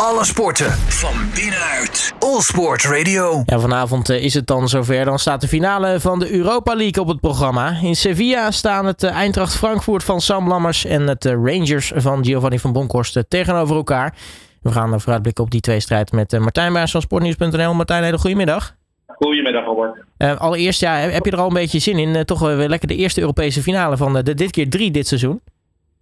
Alle sporten van binnenuit. All Sport Radio. Ja, vanavond eh, is het dan zover. Dan staat de finale van de Europa League op het programma. In Sevilla staan het eh, Eintracht Frankfurt van Sam Lammers en het eh, Rangers van Giovanni van Bronckhorst tegenover elkaar. We gaan vooruitblikken op die twee strijd met Martijn Baars van Sportnieuws.nl. Martijn, hele goedemiddag. Goedemiddag, Robert. Uh, allereerst, ja, heb je er al een beetje zin in? toch weer lekker de eerste Europese finale van de, dit keer drie dit seizoen.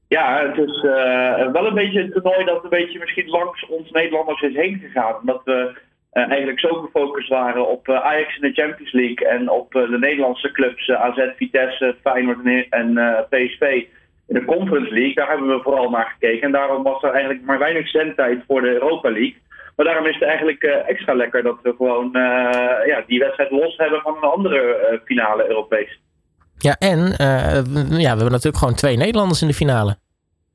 Ja, het is uh, wel een beetje een toernooi dat een beetje misschien langs ons Nederlanders is heen gegaan. Omdat we uh, eigenlijk zo gefocust waren op uh, Ajax in de Champions League en op de Nederlandse clubs AZ, Vitesse, Feyenoord en PSV in de Conference League. Daar hebben we vooral naar gekeken. En daarom was er eigenlijk maar weinig zendtijd voor de Europa League. Maar daarom is het eigenlijk extra lekker dat we gewoon ja, die wedstrijd los hebben van een andere finale Europees. Ja, en ja, we hebben natuurlijk gewoon twee Nederlanders in de finale.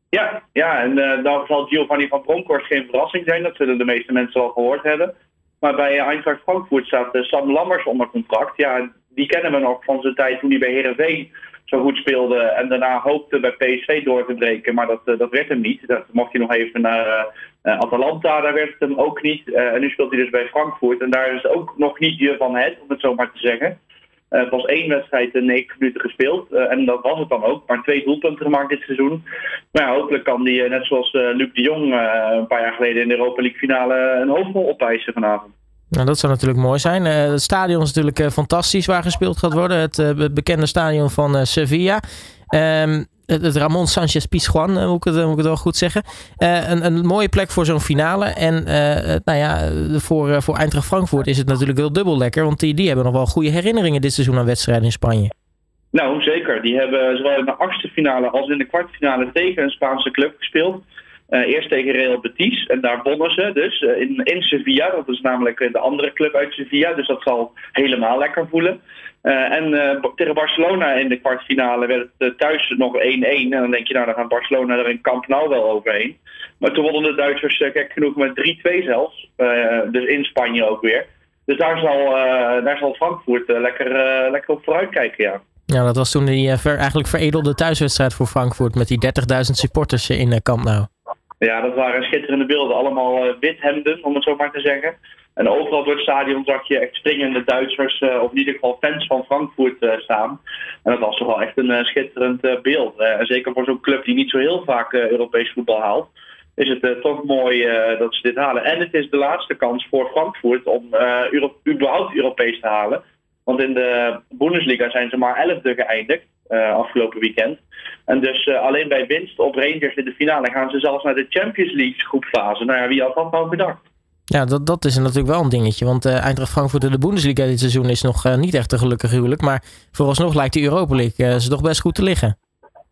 Ja, ja en uh, dan zal Giovanni van Bronckhorst geen verrassing zijn. Dat zullen de meeste mensen al gehoord hebben. Maar bij Eintracht Frankfurt staat uh, Sam Lammers onder contract. Ja, die kennen we nog van zijn tijd toen hij bij Herenveen zo goed speelde. En daarna hoopte bij PSV door te breken. Maar dat, uh, dat werd hem niet. Dat mocht hij nog even naar Atalanta. Daar werd het hem ook niet. en nu speelt hij dus bij Frankfurt. En daar is ook nog niet je van het, om het zo maar te zeggen. Uh, het was één wedstrijd in negen minuten gespeeld. Uh, en dat was het dan ook. Maar twee doelpunten gemaakt dit seizoen. Maar ja, hopelijk kan die, net zoals uh, Luc de Jong een paar jaar geleden in de Europa League finale een hoofdrol opeisen vanavond. Nou, dat zou natuurlijk mooi zijn. het stadion is natuurlijk fantastisch waar gespeeld gaat worden. Het bekende stadion van Sevilla. Um, het Ramon Sanchez Pizjuan, eh, moet ik het, moet ik het wel goed zeggen. Uh, een, een mooie plek voor zo'n finale. En nou ja, voor, voor Eintracht Frankfurt is het natuurlijk wel dubbel lekker. Want die, die hebben nog wel goede herinneringen dit seizoen aan wedstrijden in Spanje. Nou, zeker. Die hebben zowel in de achtste finale als in de kwartfinale tegen een Spaanse club gespeeld. Uh, eerst tegen Real Betis en daar wonnen ze dus in, in Sevilla. Dat is namelijk de andere club uit Sevilla, dus dat zal helemaal lekker voelen. Uh, en tegen Barcelona in de kwartfinale werd het thuis nog 1-1. En dan denk je, nou, dan gaat Barcelona er in Camp Nou wel overheen. Maar toen wonnen de Duitsers gek genoeg met 3-2 zelfs. dus in Spanje ook weer. Dus daar zal, daar zal Frankfurt lekker, lekker op vooruit kijken, ja. Ja, dat was toen die eigenlijk veredelde thuiswedstrijd voor Frankfurt met die 30.000 supporters in Camp Nou. Ja, dat waren schitterende beelden. Allemaal wit hemden, om het zo maar te zeggen. En overal door het stadion zag je echt springende Duitsers, uh, of in ieder geval fans van Frankfurt uh, staan. En dat was toch wel echt een schitterend beeld. en zeker voor zo'n club die niet zo heel vaak Europees voetbal haalt, is het toch mooi dat ze dit halen. En het is de laatste kans voor Frankfurt om überhaupt Europees te halen. Want in de Bundesliga zijn ze maar elfde geëindigd afgelopen weekend. En dus alleen bij winst op Rangers in de finale gaan ze zelfs naar de Champions League groepfase. Nou ja, wie had dat nou bedacht? Ja, dat, dat is natuurlijk wel een dingetje. Want uh, Eintracht Frankfurt in de Bundesliga dit seizoen is nog uh, niet echt een gelukkig huwelijk. Maar vooralsnog lijkt de Europa League ze toch best goed te liggen.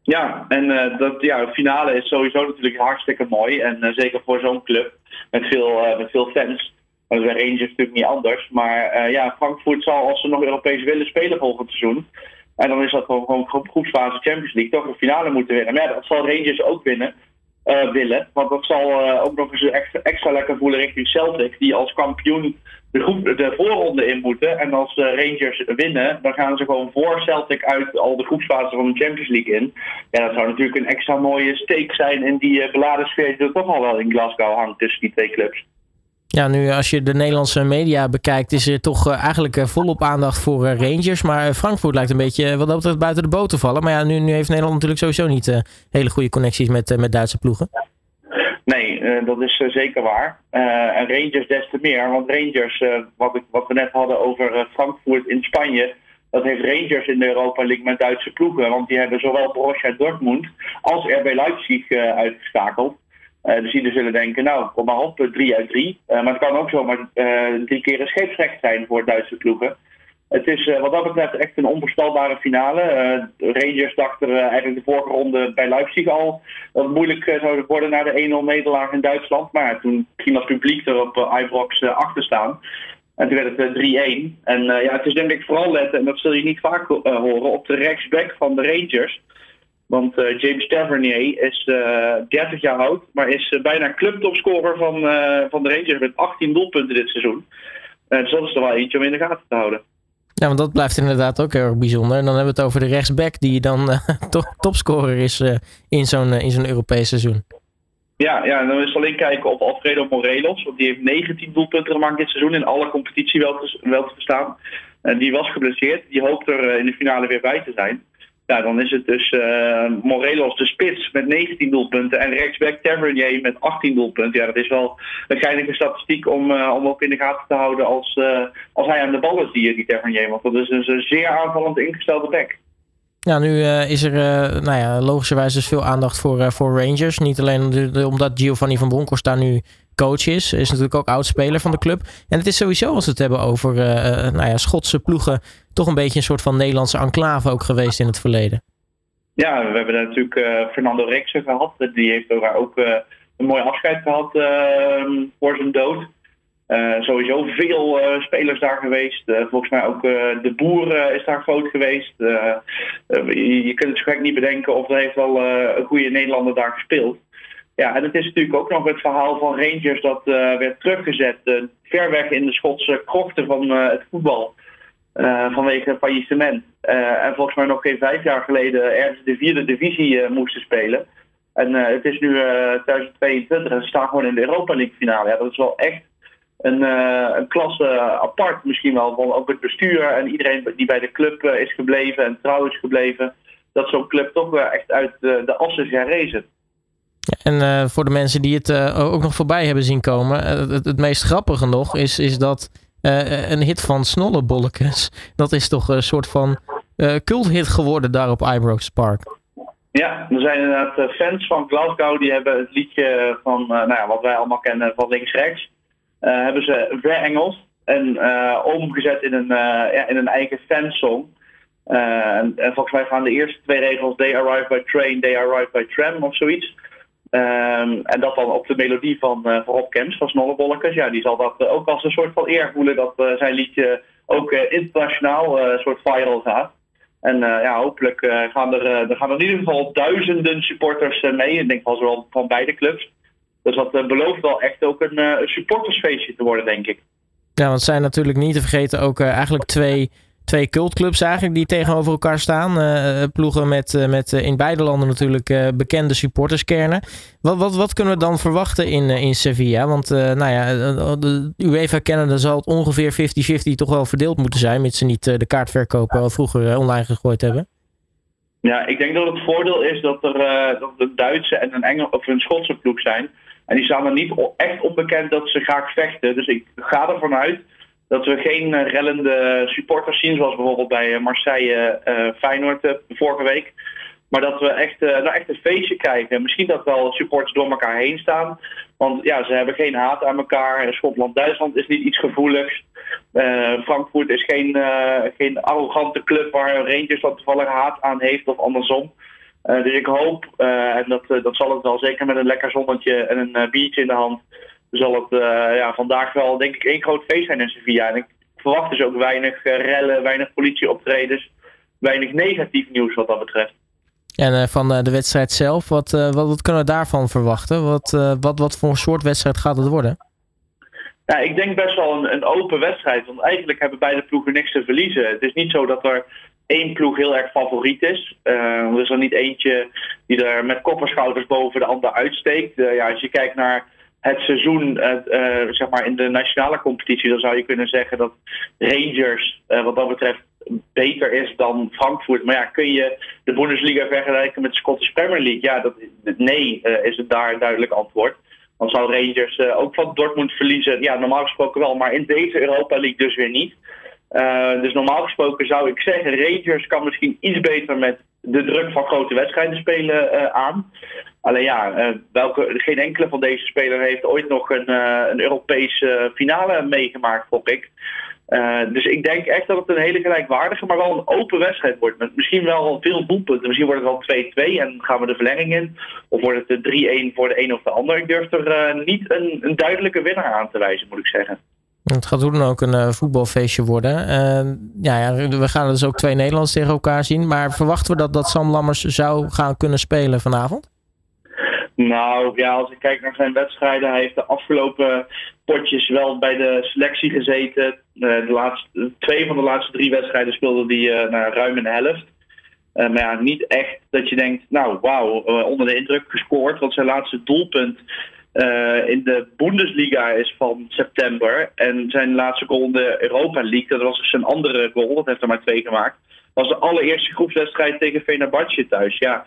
Ja, en dat, ja, de finale is sowieso natuurlijk hartstikke mooi. En zeker voor zo'n club met veel, met veel fans. Dat is bij Rangers natuurlijk niet anders. Maar ja, Frankfurt zal als ze nog Europees willen spelen volgend seizoen. En dan is dat gewoon, gewoon groepsfase Champions League toch een finale moeten winnen. Maar ja, dat zal Rangers ook winnen. Uh, willen. Want dat zal uh, ook nog eens extra, extra, lekker voelen richting Celtic, die als kampioen de, groep, de voorronde in moeten. En als de Rangers winnen, dan gaan ze gewoon voor Celtic uit al de groepsfase van de Champions League in. Ja, dat zou natuurlijk een extra mooie steek zijn in die beladen sfeer die toch al wel in Glasgow hangt tussen die twee clubs. Ja, nu als je de Nederlandse media bekijkt, is er toch eigenlijk volop aandacht voor Rangers. Maar Frankfurt lijkt een beetje wat dat betreft buiten de boot te vallen. Maar ja, nu, nu heeft Nederland natuurlijk sowieso niet hele goede connecties met, met Duitse ploegen. Nee, dat is zeker waar. En Rangers des te meer. Want Rangers, wat, ik, wat we net hadden over Frankfurt in Spanje. Dat heeft Rangers in de Europa League met Duitse ploegen. Want die hebben zowel Borussia Dortmund als RB Leipzig uitgeschakeld. Dus die zullen denken, nou, kom maar op, 3 uit 3. maar het kan ook zomaar drie keer een scheepsrecht zijn voor Duitse ploegen. Het is uh, wat dat betreft echt een onvoorstelbare finale. Uh, Rangers dachten uh, eigenlijk de vorige ronde bij Leipzig al dat het moeilijk zou worden na de 1-0 nederlaag in Duitsland. Maar toen ging dat publiek er op Ibrox achter staan. En toen werd het 3-1. En ja, het is denk ik vooral letten, en dat zul je niet vaak horen, op de rechtsback van de Rangers. Want James Tavernier is 30 jaar oud, maar is bijna clubtopscorer van, van de Rangers met 18 doelpunten dit seizoen. dus dat is er wel eentje om in de gaten te houden. Ja, want dat blijft inderdaad ook heel erg bijzonder. En dan hebben we het over de rechtsback die dan uh, topscorer is uh, in zo'n uh, in zo'n Europees seizoen. Ja, ja, dan is alleen kijken op Alfredo Morelos. Want die heeft 19 doelpunten gemaakt dit seizoen in alle competitie wel te, wel te verstaan. En die was geblesseerd. Die hoopt er in de finale weer bij te zijn. Ja, dan is het dus uh, Morelos de spits met 19 doelpunten en rechtsback Tavernier met 18 doelpunten. Ja, dat is wel een geinige statistiek om, uh, om ook in de gaten te houden als, uh, als hij aan de bal is, die, die Tavernier. Want dat is dus een zeer aanvallend ingestelde back. Ja, nu is er nou ja, logischerwijs dus veel aandacht voor, voor Rangers. Niet alleen omdat Giovanni van Bronckhorst daar nu coach is. Is natuurlijk ook oud-speler van de club. En het is sowieso, als we het hebben over nou ja, Schotse ploegen toch een beetje een soort van Nederlandse enclave ook geweest in het verleden. Ja, we hebben natuurlijk uh, Fernando Rexen gehad. Die heeft ook uh, een mooi afscheid gehad uh, voor zijn dood. sowieso veel spelers daar geweest. volgens mij ook de boer is daar groot geweest. Je, kunt het zo gek niet bedenken of er heeft wel een goede Nederlander daar gespeeld. Ja, en het is natuurlijk ook nog het verhaal van Rangers dat werd teruggezet. ver weg in de Schotse krochten van het voetbal. Vanwege faillissement. En volgens mij nog geen vijf jaar geleden ergens de vierde divisie moesten spelen. En het is nu 2022 en ze staan gewoon in de Europa League finale. Ja, dat is wel echt een, een klasse apart misschien wel. Van ook het bestuur en iedereen die bij de club is gebleven en trouw is gebleven. Dat zo'n club toch wel echt uit de, de as is herrezen. En voor de mensen die het ook nog voorbij hebben zien komen. Het, het meest grappige nog is, is dat een hit van Snollebollekes. Dat is toch een soort van culthit geworden daar op Ibrox Park. Ja, er zijn inderdaad eh, fans van Glasgow die hebben het liedje van, nou ja, wat wij allemaal kennen van links-rechts, hebben ze verengeld en omgezet in een, ja, in een eigen fansong. En, en, volgens mij gaan de eerste twee regels They arrive by train, they arrive by tram of zoiets. Um, en dat dan op de melodie van, uh, van Rob van Snollebollekes. Ja, die zal dat uh, ook als een soort van eer voelen dat uh, zijn liedje ook internationaal een soort viral gaat. En ja, hopelijk gaan, er, er gaan er in ieder geval duizenden supporters mee. Ik denk wel van beide clubs. Dus dat belooft wel echt ook een supportersfeestje te worden, denk ik. Ja, want zijn natuurlijk niet te vergeten ook eigenlijk twee twee cultclubs eigenlijk die tegenover elkaar staan. Uh, ploegen met, uh, met uh, in beide landen natuurlijk bekende supporterskernen. Wat, wat, wat kunnen we dan verwachten in, in Sevilla? Want nou ja, de UEFA Canada zal het ongeveer 50-50 toch wel verdeeld moeten zijn, mits ze niet de kaartverkoop al vroeger online gegooid hebben. Ja, ik denk dat het voordeel is dat er dat een Duitse en een, Engel, of een Schotse ploeg zijn. En die staan er niet echt onbekend dat ze graag vechten. Dus ik ga ervan uit dat we geen eh, rellende supporters zien, zoals bijvoorbeeld bij eh, Marseille uh, Feyenoord vorige week. Maar dat we echt, uh, nou echt een feestje krijgen. Misschien dat wel supporters door elkaar heen staan. Want ja, ze hebben geen haat aan elkaar. Schotland-Duitsland is niet iets gevoeligs. Frankfurt is geen, geen arrogante club waar Rangers wat toevallig haat aan heeft of andersom. dus ik hoop, en dat, dat zal het wel zeker met een lekker zonnetje en een biertje in de hand zal het uh, ja, vandaag wel, denk ik, één groot feest zijn in Sevilla. En ik verwacht dus ook weinig uh, rellen, weinig politieoptredens, weinig negatief nieuws wat dat betreft. En uh, van de wedstrijd zelf, wat, wat, wat, kunnen we daarvan verwachten? Wat, wat, wat voor een soort wedstrijd gaat het worden? Ja, ik denk best wel een, een, open wedstrijd. Want eigenlijk hebben beide ploegen niks te verliezen. Het is niet zo dat er één ploeg heel erg favoriet is. er is er niet eentje die er met kopperschouders boven de ander uitsteekt. ja, als je kijkt naar het seizoen uh, zeg maar in de nationale competitie, dan zou je kunnen zeggen dat Rangers uh, wat dat betreft beter is dan Frankfurt. Maar ja, kun je de Bundesliga vergelijken met de Scottish Premier League? Ja, dat, nee uh, is het daar een duidelijk antwoord. Dan zou Rangers ook van Dortmund verliezen. Ja, normaal gesproken wel, maar in deze Europa League dus weer niet. Dus normaal gesproken zou ik zeggen, Rangers kan misschien iets beter met de druk van grote wedstrijden spelen aan. Alleen ja, eh, welke, geen enkele van deze spelers heeft ooit nog een, een Europese finale meegemaakt, vond ik. Dus ik denk echt dat het een hele gelijkwaardige, maar wel een open wedstrijd wordt. Met misschien wel veel doelpunten. Misschien wordt het wel 2-2 en gaan we de verlenging in. Of wordt het 3-1 voor de een of de ander. Ik durf er niet een, een, duidelijke winnaar aan te wijzen, moet ik zeggen. Het gaat hoe dan ook een uh, voetbalfeestje worden. ja, ja, we gaan dus ook twee Nederlanders tegen elkaar zien. Maar verwachten we dat, dat Sam Lammers zou gaan kunnen spelen vanavond? Nou ja, als ik kijk naar zijn wedstrijden, hij heeft de afgelopen potjes wel bij de selectie gezeten. Uh, de laatste, twee van de laatste drie wedstrijden speelde hij uh, naar ruim een helft. maar ja, niet echt dat je denkt, nou wauw, onder de indruk gescoord. Want zijn laatste doelpunt in de Bundesliga is van september. En zijn laatste goal in de Europa League, dat was dus zijn andere goal, dat heeft er maar twee gemaakt. was de allereerste groepswedstrijd tegen Fenerbahce thuis. Ja,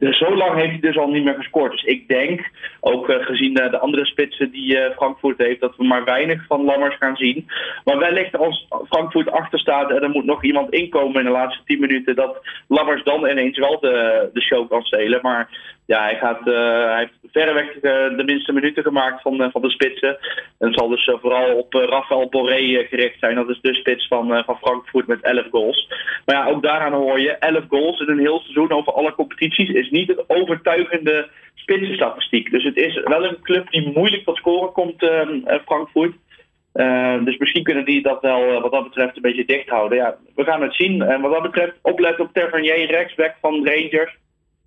dus zo lang heeft hij dus al niet meer gescoord. Dus ik denk, ook uh, gezien de, de, andere spitsen die Frankfurt heeft, dat we maar weinig van Lammers gaan zien. Maar wellicht als Frankfurt achter staat en er moet nog iemand inkomen in de laatste 10 minuten, dat Lammers dan ineens wel de, de show kan stelen. Maar ja, hij, gaat, uh, hij heeft verreweg uh, de minste minuten gemaakt van, uh, van de spitsen. En zal dus vooral op Rafael Borré gericht zijn. Dat is de spits van, van Frankfurt met 11 goals. Maar ja, ook daaraan hoor je, 11 goals in een heel seizoen over alle competities is niet een overtuigende spitsenstatistiek. Dus het is wel een club die moeilijk tot scoren komt, Frankfurt. dus misschien kunnen die dat wel wat dat betreft een beetje dicht houden. Ja, we gaan het zien. En wat dat betreft opletten op Tavernier, rechtsback van Rangers.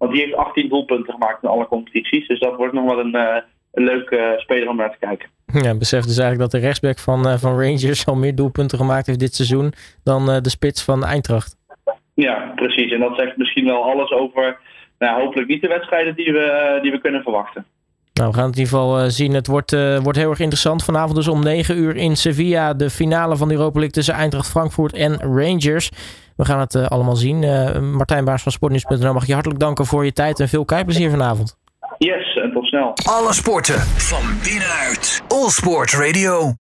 Want die heeft 18 doelpunten gemaakt in alle competities. Dus dat wordt nog wel een, uh, een leuke uh, speler om naar te kijken. Ja, besef dus eigenlijk dat de rechtsback van, uh, van Rangers al meer doelpunten gemaakt heeft dit seizoen dan de spits van Eintracht. Ja, precies. En dat zegt misschien wel alles over nou, hopelijk niet de wedstrijden die we, die we kunnen verwachten. Nou, we gaan het in ieder geval zien. Het wordt, uh, wordt heel erg interessant. Vanavond dus om 9 uur in Sevilla. De finale van de Europa League tussen Eintracht Frankfurt en Rangers. We gaan het uh, allemaal zien. Uh, Martijn Baars van Sportnieuws.nl mag je hartelijk danken voor je tijd en veel kijkplezier vanavond. Yes, en tot snel. Alle sporten van binnenuit. All Sport Radio.